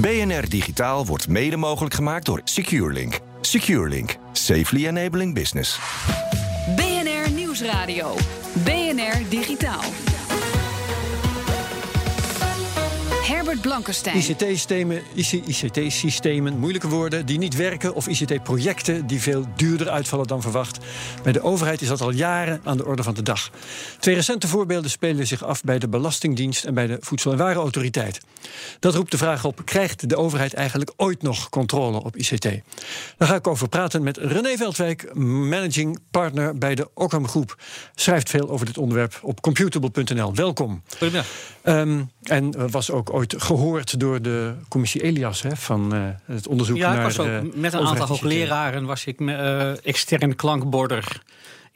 BNR Digitaal wordt mede mogelijk gemaakt door SecureLink. SecureLink. Safely enabling business. BNR Nieuwsradio. BNR Digitaal. Herbert Blankenstein. ICT-systemen, ICT-systemen, moeilijke woorden die niet werken, of ICT-projecten die veel duurder uitvallen dan verwacht. Bij de overheid is dat al jaren aan de orde van de dag. Twee recente voorbeelden spelen zich af bij de Belastingdienst en bij de Voedsel- en Warenautoriteit. Dat roept de vraag op: krijgt de overheid eigenlijk ooit nog controle op ICT? Daar ga ik over praten met René Veldwijk, managing partner bij de Ockham Groep. Schrijft veel over dit onderwerp op computable.nl. Welkom. Goedemiddag. Um, en was ook ooit gehoord door de commissie Elias hè, van uh, het onderzoek ja, naar. Ja, ik was ook met een aantal hoogleraren was ik uh, extern klankborder.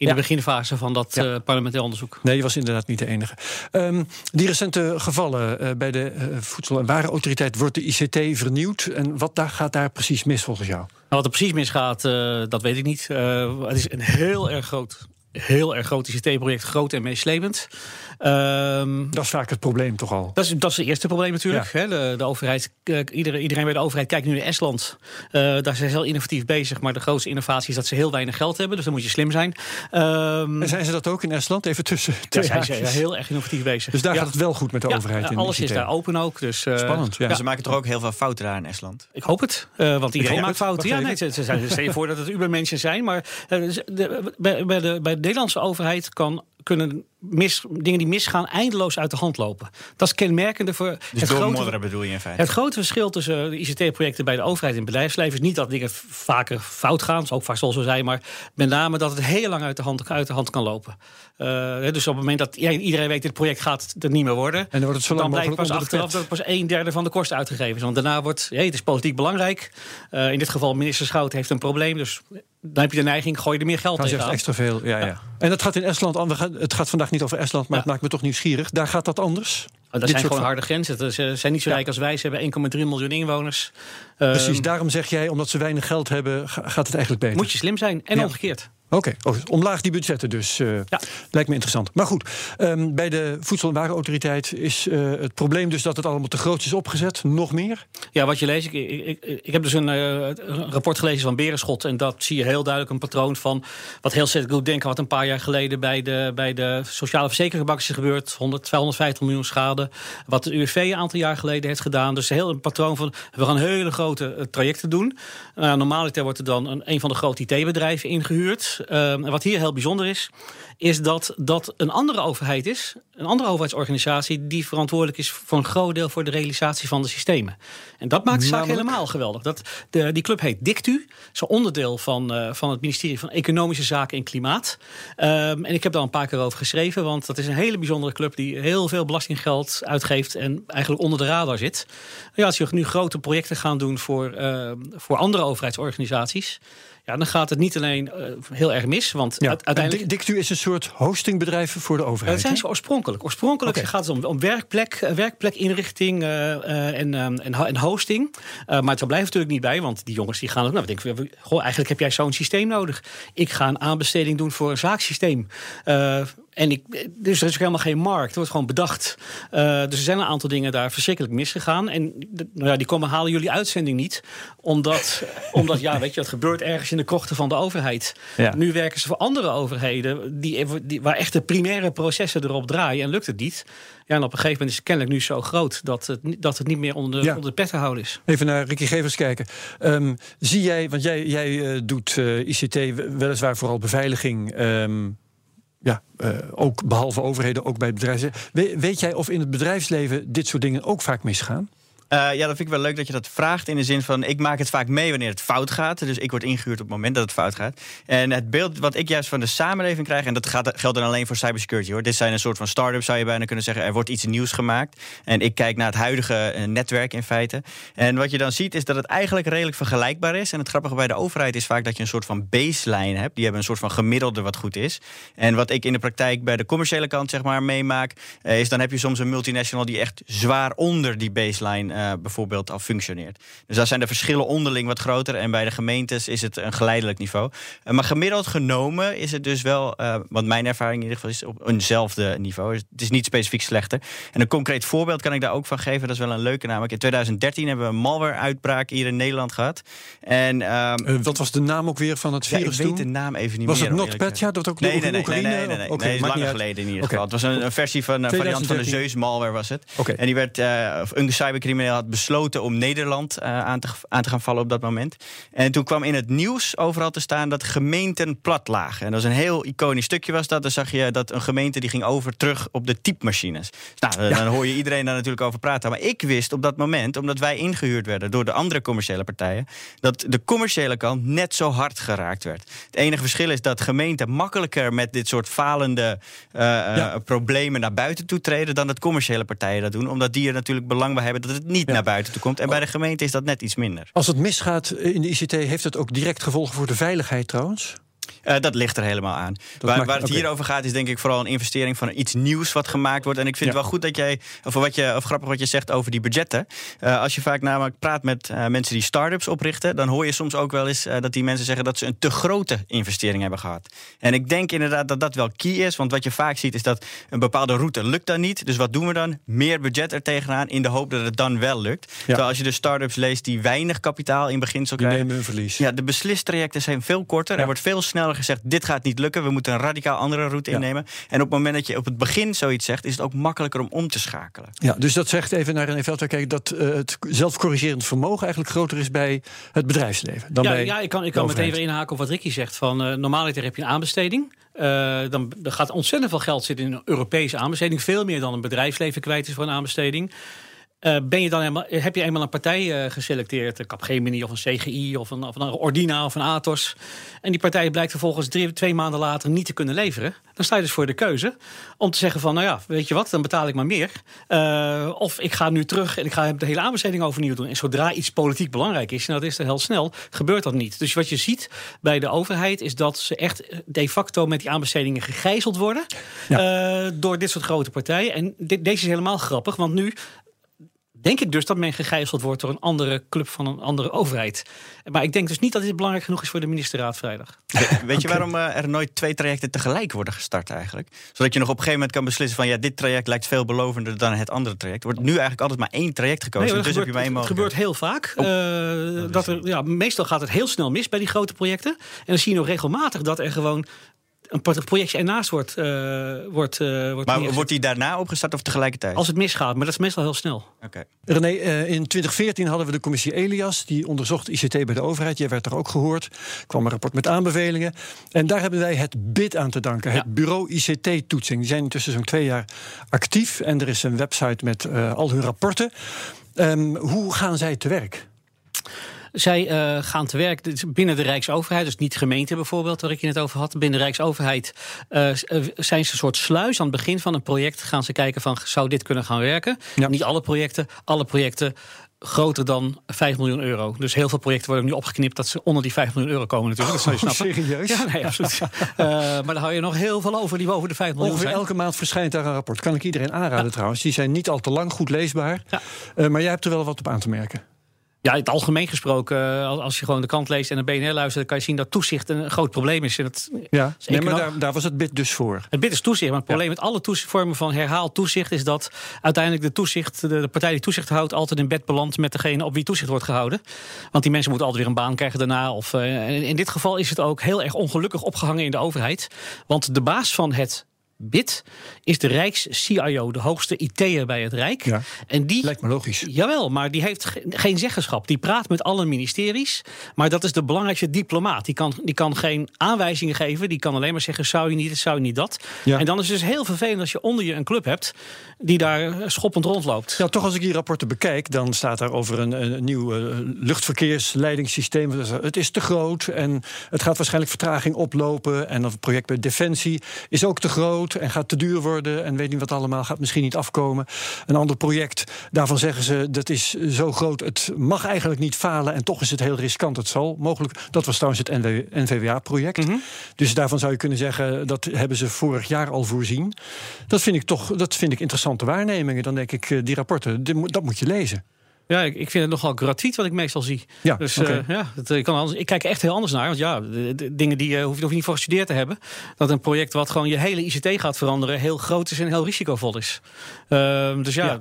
In de beginfase van dat ja. uh, parlementair onderzoek. Nee, je was inderdaad niet de enige. Um, die recente gevallen uh, bij de uh, Voedsel- en Warenautoriteit wordt de ICT vernieuwd. En wat daar, gaat daar precies mis volgens jou? Nou, wat er precies misgaat, dat weet ik niet. het is een heel erg groot heel erg groot ICT-project, groot en meeslepend. Um, dat is vaak het probleem toch al? Dat is, dat is het eerste probleem natuurlijk. Ja. Hè? De, de, overheid, iedereen, iedereen bij de overheid kijkt nu naar Estland. Uh, daar zijn ze heel innovatief bezig. Maar de grootste innovatie is dat ze heel weinig geld hebben. Dus dan moet je slim zijn. Um, en zijn ze dat ook in Estland? Even tussen Ja, zijn ze heel erg innovatief bezig. Dus daar gaat het wel goed met de overheid in alles ICT. is daar open ook. Dus, uh, Spannend, ja. Ze maken toch ook heel veel fouten daar in Estland? Ik hoop het. Uh, want iedereen maakt fouten. Ja, nee, ze, ze, ze, stel je voor dat het ubermensen zijn. Maar de, bij, bij, de, bij de Nederlandse overheid kan, kunnen mis, dingen die misgaan eindeloos uit de hand lopen. Dat is kenmerkende voor. Dus het grote, bedoel je in feite? Het grote verschil tussen de ICT-projecten bij de overheid en het bedrijfsleven is niet dat dingen vaker fout gaan, dat is ook vaak zal zo zijn, maar met name dat het heel lang uit de hand, uit de hand kan lopen. Uh, dus op het moment dat iedereen weet dit project gaat er niet meer worden, en dan, wordt het zo dan blijkt pas achteraf dat pas een derde van de kosten uitgegeven is. Want daarna wordt hey, het is politiek belangrijk. Uh, in dit geval minister Schout heeft een probleem, dus dan heb je de neiging, gooi je er meer geld dan tegenaan. extra veel, ja, ja, ja. En dat gaat in Estland, het gaat vandaag niet over Estland, maar ja. het maakt me toch nieuwsgierig. Daar gaat dat anders? Oh, dat zijn gewoon harde grenzen. Ze zijn niet zo rijk als wij. Ze hebben 1,3 miljoen inwooners. Precies, um, daarom zeg jij, omdat ze weinig geld hebben, gaat het eigenlijk beter. Moet je slim zijn en omgekeerd. Oké, okay. oh, omlaag die budgetten dus. Uh, ja. Lijkt me interessant. Maar goed, um, bij de Voedsel- en Warenautoriteit is uh, het probleem dus dat het allemaal te groot is opgezet. Nog meer? Ja, wat je leest. Ik, ik, ik, heb dus een, uh, een, rapport gelezen van Berenschot. En dat zie je heel duidelijk een patroon van wat heel goed denken. Wat een paar jaar geleden bij de, bij de Sociale Verzekeringsbank is gebeurd. 100, 250 miljoen schade. Wat de UWV een aantal jaar geleden heeft gedaan. Dus heel een patroon van we gaan hele grote trajecten doen. normaliter wordt er dan een, een van de grote IT-bedrijven ingehuurd. En wat hier heel bijzonder is, is dat dat een andere overheid is, een andere overheidsorganisatie, die verantwoordelijk is voor een groot deel voor de realisatie van de systemen. En dat maakt de zaak helemaal geweldig. Dat, de, die club heet DICTU, is een onderdeel van, uh, van het ministerie van Economische Zaken en Klimaat. Um, en ik heb daar een paar keer over geschreven, want dat is een hele bijzondere club die heel veel belastinggeld uitgeeft en eigenlijk onder de radar zit. Ja, als je nu grote projecten gaan doen voor, uh, voor andere overheidsorganisaties. Ja, dan gaat het niet alleen uh, heel erg mis. Want ja, uiteindelijk. Dictu is een soort hostingbedrijf voor de overheid. Dat zijn ze oorspronkelijk. Oorspronkelijk okay. gaat het om, om werkplek, werkplekinrichting uh, uh, en, en, en, hosting. maar het blijft natuurlijk niet bij, want die jongens die gaan. Nou, denken, goh, eigenlijk heb jij zo'n systeem nodig. Ik ga een aanbesteding doen voor een zaaksysteem. En ik, dus er is ook helemaal geen markt. Het wordt gewoon bedacht. Uh, dus er zijn een aantal dingen daar verschrikkelijk misgegaan. En de, nou ja, die komen halen jullie uitzending niet. Omdat, omdat ja, weet je, dat gebeurt ergens in de krochten van de overheid. Ja. Nu werken ze voor andere overheden die, die, waar echt de primaire processen erop draaien. En lukt het niet. Ja, en op een gegeven moment is het kennelijk nu zo groot dat het, dat het niet meer onder ja. onder de pet te houden is. Even naar Ricky Gevers kijken. Um, zie jij, want jij, jij uh, doet uh, ICT weliswaar vooral beveiliging. Um, ja, uh, ook behalve overheden, ook bij. We, weet jij of in het bedrijfsleven dit soort dingen ook vaak misgaan? Uh, ja, dat vind ik wel leuk dat je dat vraagt. In de zin van, ik maak het vaak mee wanneer het fout gaat. Dus ik word ingehuurd op het moment dat het fout gaat. En het beeld wat ik juist van de samenleving krijg... en dat gaat, geldt dan alleen voor cybersecurity hoor. Dit zijn een soort van start-ups zou je bijna kunnen zeggen. Er wordt iets nieuws gemaakt. En ik kijk naar het huidige eh, netwerk in feite. En wat je dan ziet is dat het eigenlijk redelijk vergelijkbaar is. En het grappige bij de overheid is vaak dat je een soort van baseline hebt. Die hebben een soort van gemiddelde wat goed is. En wat ik in de praktijk bij de commerciële kant zeg maar meemaak... Eh, is dan heb je soms een multinational die echt zwaar onder die baseline uh, bijvoorbeeld al functioneert. Dus daar zijn de verschillen onderling wat groter. En bij de gemeentes is het een geleidelijk niveau. Uh, maar gemiddeld genomen is het dus wel, uh, wat mijn ervaring in ieder geval is, op eenzelfde niveau. Het is niet specifiek slechter. En een concreet voorbeeld kan ik daar ook van geven. Dat is wel een leuke namelijk. In 2013 hebben we een malware-uitbraak hier in Nederland gehad. En, um, wat was de naam ook weer van het virus ja, ik weet de naam even niet was meer. Was het Notepad? Ja, dat ook nee, nee, nee, Oekraïne? nee, nee, nee, okay, nee, langer geleden in ieder geval. Okay. Het was een, een versie van een variant van de Zeus malware was het. Okay. En die werd, een cybercrimineel had besloten om Nederland uh, aan, te, aan te gaan vallen op dat moment. En toen kwam in het nieuws overal te staan dat gemeenten plat lagen. En dat was een heel iconisch stukje was dat. Dan zag je dat een gemeente die ging over terug op de typemachines. Nou, ja. dan hoor je iedereen daar natuurlijk over praten. Maar ik wist op dat moment, omdat wij ingehuurd werden door de andere commerciële partijen, dat de commerciële kant net zo hard geraakt werd. Het enige verschil is dat gemeenten makkelijker met dit soort falende uh, ja. problemen naar buiten toe treden dan dat commerciële partijen dat doen. Omdat die er natuurlijk belang bij hebben dat het niet naar buiten toe komt. En bij de gemeente is dat net iets minder. Als het misgaat in de ICT, heeft het ook direct gevolgen voor de veiligheid trouwens? Uh, dat ligt er helemaal aan. Waar, maakt, waar, het okay. hier over gaat, is denk ik vooral een investering van iets nieuws wat gemaakt wordt. En ik vind ja. het wel goed dat jij, of, wat je, of grappig wat je zegt over die budgetten. Uh, als je vaak namelijk praat met uh, mensen die start-ups oprichten, dan hoor je soms ook wel eens dat die mensen zeggen dat ze een te grote investering hebben gehad. En ik denk inderdaad dat dat wel key is, want wat je vaak ziet is dat een bepaalde route lukt dan niet. Dus wat doen we dan? Meer budget er tegenaan in de hoop dat het dan wel lukt. Ja. Terwijl als je de start-ups leest die weinig kapitaal in beginsel die krijgen. nemen hun verlies. Ja, de beslistrajecten zijn veel korter. Er wordt veel sneller gezegd, dit gaat niet lukken. We moeten een radicaal andere route ja. innemen. En op het moment dat je op het begin zoiets zegt... is het ook makkelijker om om te schakelen. Ja, dus dat zegt even naar René Veldwijk... kijken dat uh, het zelfcorrigerend vermogen eigenlijk groter is... bij het bedrijfsleven dan ja, bij Ja, ik kan, ik kan meteen weer inhaken op wat Ricky zegt. Van, uh, normaliter heb je een aanbesteding... Uh, dan er gaat ontzettend veel geld zitten in een Europese aanbesteding. Veel meer dan een bedrijfsleven kwijt is voor een aanbesteding. Uh, ben je dan helemaal, heb je eenmaal een partij uh, geselecteerd, een Capgemini of een CGI of een, of een Ordina of een Atos. En die partij blijkt vervolgens drie, twee maanden later niet te kunnen leveren. Dan sta je dus voor de keuze om te zeggen van, nou ja, weet je wat, dan betaal ik maar meer. Uh, of ik ga nu terug en ik ga de hele aanbesteding overnieuw doen. En zodra iets politiek belangrijk is, en dat is er heel snel, gebeurt dat niet. Dus wat je ziet bij de overheid is dat ze echt de facto met die aanbestedingen gegijzeld worden. Ja. door dit soort grote partijen. En dit, deze is helemaal grappig, want nu denk ik dus dat men gegijzeld wordt door een andere club van een andere overheid. Maar ik denk dus niet dat dit belangrijk genoeg is voor de ministerraad vrijdag. Weet je waarom uh, er nooit twee trajecten tegelijk worden gestart eigenlijk? Zodat je nog op een gegeven moment kan beslissen van ja, dit traject lijkt veel belovender dan het andere traject. Er wordt nu eigenlijk altijd maar één traject gekozen. Nee, dus gebeurt, heb je maar het gebeurt heel vaak. Oh. Uh, dat er, ja, meestal gaat het heel snel mis bij die grote projecten. En dan zie je nog regelmatig dat er gewoon een projectje ernaast wordt. Uh, wordt, uh, wordt maar wordt die daarna opgestart of tegelijkertijd? Als het misgaat, maar dat is meestal heel snel. Okay. René, uh, in 2014 hadden we de commissie Elias. Die onderzocht ICT bij de overheid. Jij werd er ook gehoord. Er kwam een rapport met aanbevelingen. En daar hebben wij het BID aan te danken. Ja. Het bureau ICT-toetsing. Die zijn intussen zo'n twee jaar actief. En er is een website met al hun rapporten. Um, hoe gaan zij te werk? Zij uh, gaan te werk binnen de Rijksoverheid, dus niet gemeente bijvoorbeeld, waar ik je het over had. Binnen de Rijksoverheid uh, zijn ze een soort sluis. Aan het begin van een project gaan ze kijken van, zou dit kunnen gaan werken? Ja. Niet alle projecten, alle projecten groter dan 5 miljoen euro. Dus heel veel projecten worden nu opgeknipt dat ze onder die 5 miljoen euro komen natuurlijk. Dat zou je snappen. Serieus? Ja, nee, absoluut. uh, maar dan hou je nog heel veel over die boven de 5 miljoen Ongeveer zijn. elke maand verschijnt daar een rapport. Kan ik iedereen aanraden ja. trouwens. Die zijn niet al te lang, goed leesbaar. Ja. Uh, maar jij hebt er wel wat op aan te merken. Ja, in het algemeen gesproken, als je gewoon de kant leest en naar BNR luistert, dan kan je zien dat toezicht een groot probleem is. En dat ja, is nee, maar daar, daar, was het BID dus voor. Het BID is toezicht, maar het probleem ja. met alle vormen van herhaald toezicht is dat uiteindelijk de, toezicht, de, de, partij die toezicht houdt altijd in bed belandt met degene op wie toezicht wordt gehouden. Want die mensen moeten altijd weer een baan krijgen daarna. Of, uh, in dit geval is het ook heel erg ongelukkig opgehangen in de overheid. Want de baas van het BIT is de Rijks-CIO, de hoogste IT'er bij het Rijk. Ja, en die, lijkt me logisch. Jawel, maar die heeft geen zeggenschap. Die praat met alle ministeries, maar dat is de belangrijkste diplomaat. Die kan, die kan geen aanwijzingen geven, die kan alleen maar zeggen... zou je niet, zou je niet dat. Ja. En dan is het dus heel vervelend als je onder je een club hebt... die daar schoppend rondloopt. Ja, toch als ik die rapporten bekijk, dan staat daar over een, een nieuw uh, luchtverkeersleidingssysteem. Het is te groot en het gaat waarschijnlijk vertraging oplopen. En het project bij Defensie is ook te groot en gaat te duur worden en weet niet wat allemaal, gaat misschien niet afkomen. Een ander project, daarvan zeggen ze dat is zo groot, het mag eigenlijk niet falen en toch is het heel riskant. Het zal mogelijk, dat was trouwens het NVWA-project. Mm -hmm. Dus daarvan zou je kunnen zeggen, dat hebben ze vorig jaar al voorzien. Dat vind ik toch, dat vind ik interessante waarnemingen. Dan denk ik, die rapporten, dat moet je lezen. Ja, ik, ik vind het nogal gratuit wat ik meestal zie. Ja, dus okay. uh, ja, het, ik, kan anders, ik kijk er echt heel anders naar. Want ja, de, de dingen die uh, hoef, je, hoef je niet voor gestudeerd te hebben. Dat een project wat gewoon je hele ICT gaat veranderen... heel groot is en heel risicovol is. Uh, dus ja. ja.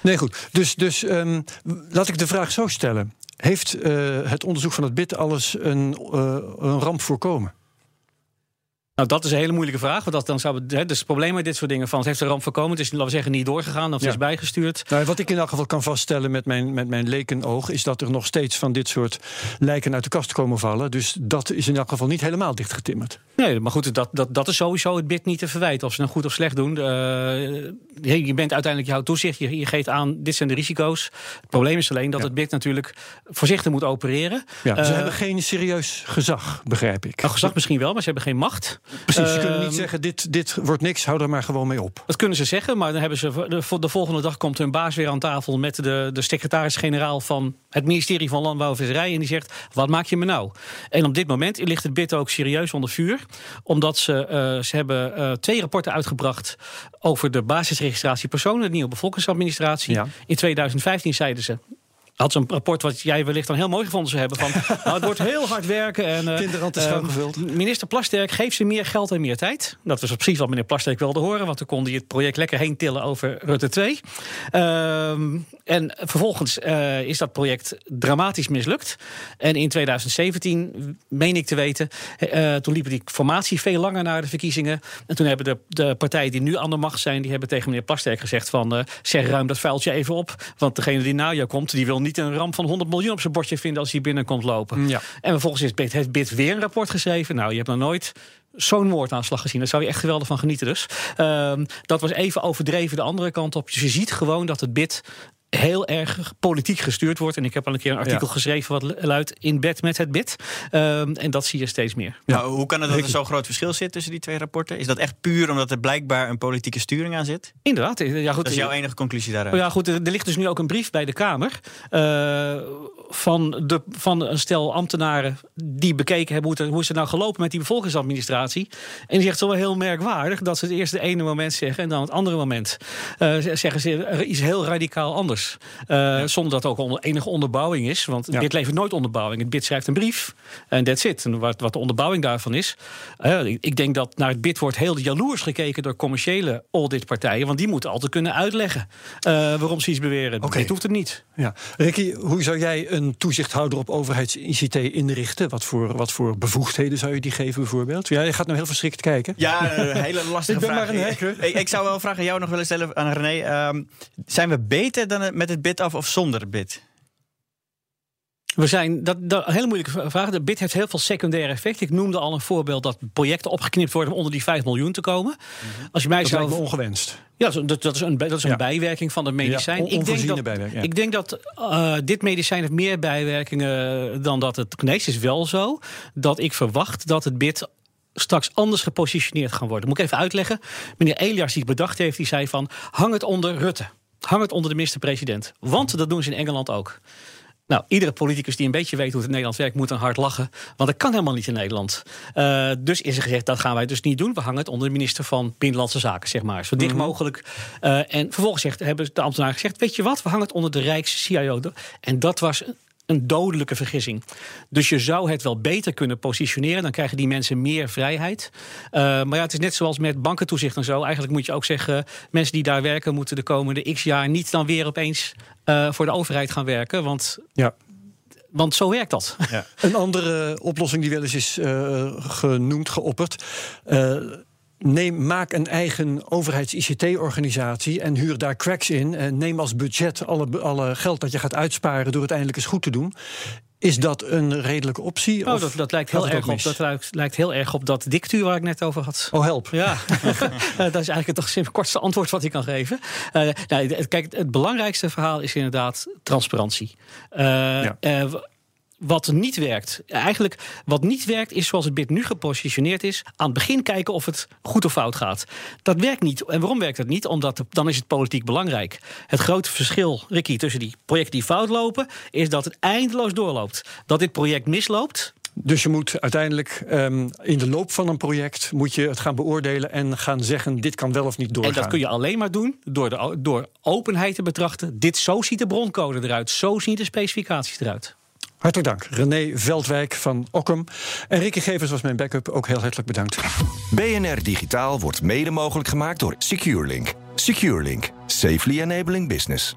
Nee, goed. Dus, dus um, laat ik de vraag zo stellen. Heeft het onderzoek van het BIT alles een, een ramp voorkomen? Nou, dat is een hele moeilijke vraag. Want dat, dan zou het, hè, dus het probleem met dit soort dingen van... het heeft een ramp voorkomen, het is, laten we zeggen, niet doorgegaan... of het is bijgestuurd. Nou, wat ik in elk geval kan vaststellen met mijn, met mijn lekenoog... is dat er nog steeds van dit soort lijken uit de kast komen vallen. Dus dat is in elk geval niet helemaal dichtgetimmerd. Nee, maar goed, dat, dat, dat is sowieso het BID niet te verwijten. Of ze nou goed of slecht doen. Uh, je bent uiteindelijk jouw toezicht. Je, je geeft aan, dit zijn de risico's. Het probleem is alleen dat Ja. het BID natuurlijk voorzichtig moet opereren. Ja, ze Eh, hebben geen serieus gezag, begrijp ik. nou, gezag misschien wel, maar ze hebben geen macht. Precies, ze kunnen Ehm, niet zeggen, dit, dit wordt niks, hou er maar gewoon mee op. Dat kunnen ze zeggen, maar dan hebben ze de, de volgende dag komt hun baas weer aan tafel met de, de secretaris-generaal van het ministerie van Landbouw en Visserij. En die zegt: Wat maak je me nou? En op dit moment ligt het BID ook serieus onder vuur. Omdat ze, eh, ze hebben eh, twee rapporten uitgebracht over de basisregistratie personen, de nieuwe bevolkingsadministratie. Ja. In 2015 zeiden ze. Had ze een rapport wat jij wellicht dan heel mooi gevonden zou hebben. Van, nou, het wordt heel hard werken. En, eh, schoongevuld. Minister Plasterk geeft ze meer geld en meer tijd. Dat was precies wat meneer Plasterk wilde horen. Want toen kon hij het project lekker heen tillen over Rutte 2. Ehm, en vervolgens eh, is dat project dramatisch mislukt. En in 2017, meen ik te weten... toen liep die formatie veel langer naar de verkiezingen. En toen hebben de, de partijen die nu aan de macht zijn... die hebben tegen meneer Plasterk gezegd van... zeg ruim dat vuiltje even op. Want degene die na jou komt... die wil niet een ramp van 100 miljoen op zijn bordje vinden... als hij binnenkomt lopen. Ja. En vervolgens heeft BIT, heeft BIT weer een rapport geschreven. Nou, je hebt nog nooit zo'n moordaanslag gezien. Daar zou je echt geweldig van genieten dus. Ehm, dat was even overdreven de andere kant op. Dus je ziet gewoon dat het BIT heel erg politiek gestuurd wordt. En ik heb al een keer een artikel Ja. geschreven... wat luidt in bed met het BIT. Ehm, en dat zie je steeds meer. Ja. Nou, hoe kan het dat er zo'n groot verschil zit tussen die twee rapporten? Is dat echt puur omdat er blijkbaar een politieke sturing aan zit? Inderdaad. Ja, goed, Dat is jouw enige conclusie daaruit? Oh ja, goed, er, er ligt dus nu ook een brief bij de Kamer eh, van, de, van een stel ambtenaren die bekeken hebben hoe het, hoe is het nou gelopen met die bevolkingsadministratie. En die zegt zo wel heel merkwaardig dat ze het eerst het ene moment zeggen en dan het andere moment eh, zeggen ze iets heel radicaal anders. Eh, Zonder dat ook onder, enige onderbouwing is. Want Ja. dit levert nooit onderbouwing. Het BID schrijft een brief en that's it. En wat, wat de onderbouwing daarvan is. eh, ik, ik denk dat naar het BID wordt heel jaloers gekeken door commerciële auditpartijen. Want die moeten altijd kunnen uitleggen eh, waarom ze iets beweren. Oké. Dit hoeft het niet. Ja. Ricky, hoe zou jij een toezichthouder op overheids-ICT inrichten? Wat voor, wat voor bevoegdheden zou je die geven bijvoorbeeld? Ja, je gaat nou heel verschrikt kijken. Ja, een hele lastige Ik ben vraag. maar een hacker. Ik, ik zou wel een vraag aan jou nog willen stellen, aan René. Ehm, zijn we beter dan het- met het bid af of zonder het bid? We zijn, dat, dat een hele moeilijke vraag. De BID heeft heel veel secundaire effecten. Ik noemde al een voorbeeld dat projecten opgeknipt worden om onder die 5 miljoen te komen. Als je mij Dat zou lijkt me ongewenst. Ja, dat, dat- is een, dat is een Ja. bijwerking van het medicijn. Ja, on- ik denk dat, bijwerking, ja. ik denk dat eh, dit medicijn heeft meer bijwerkingen dan dat het geneest. is wel zo dat ik verwacht dat het BID straks anders gepositioneerd gaan worden. Moet ik even uitleggen. Meneer Elias die het bedacht heeft, die zei van... hang het onder Rutte. Hang het onder de minister-president. Want dat doen ze in Engeland ook. Nou, iedere politicus die een beetje weet hoe het in Nederland werkt, moet dan hard lachen. Want dat kan helemaal niet in Nederland. Eh, dus is er gezegd, dat gaan wij dus niet doen. We hangen het onder de minister van Binnenlandse Zaken, zeg maar. Zo dicht mogelijk. Eh, en vervolgens zegt, hebben de ambtenaren gezegd, weet je wat, we hangen het onder de Rijks-CIO. En dat was een- dodelijke vergissing. Dus je zou het wel beter kunnen positioneren. Dan krijgen die mensen meer vrijheid. Eh, maar ja, het is net zoals met bankentoezicht en zo. Eigenlijk moet je ook zeggen... mensen die daar werken moeten de komende x jaar... niet dan weer opeens eh, voor de overheid gaan werken. Want, Ja. want zo werkt dat. Een andere oplossing die wel eens is eh, genoemd, geopperd. eh, neem, maak een eigen overheids-ICT-organisatie en huur daar cracks in. En neem als budget alle, alle geld dat je gaat uitsparen door het eindelijk eens goed te doen. Is dat een redelijke optie? Oh, dat, dat, lijkt heel erg op, dat lijkt, lijkt, heel erg op dat dictuur waar ik net over had. Oh, help. Ja, dat is eigenlijk het kortste antwoord wat ik kan geven. Uh, nou, kijk, het belangrijkste verhaal is inderdaad transparantie. Uh, ja. uh, wat niet werkt. Eigenlijk wat niet werkt is zoals het BID nu gepositioneerd is. Aan het begin kijken of het goed of fout gaat. Dat werkt niet. En waarom werkt dat niet? Omdat dan is het politiek belangrijk. Het grote verschil, Ricky, tussen die projecten die fout lopen... is dat het eindeloos doorloopt. Dat dit project misloopt... Dus je moet uiteindelijk um, in de loop van een project moet je het gaan beoordelen en gaan zeggen: dit kan wel of niet doorgaan. En dat kun je alleen maar doen door, de, door openheid te betrachten. Dit zo ziet de broncode eruit, zo zien de specificaties eruit. Hartelijk dank. René Veldwijk van Okkum. En Rikke Gevers was mijn backup. Ook heel hartelijk bedankt. BNR Digitaal wordt mede mogelijk gemaakt door SecureLink. SecureLink. Safely enabling business.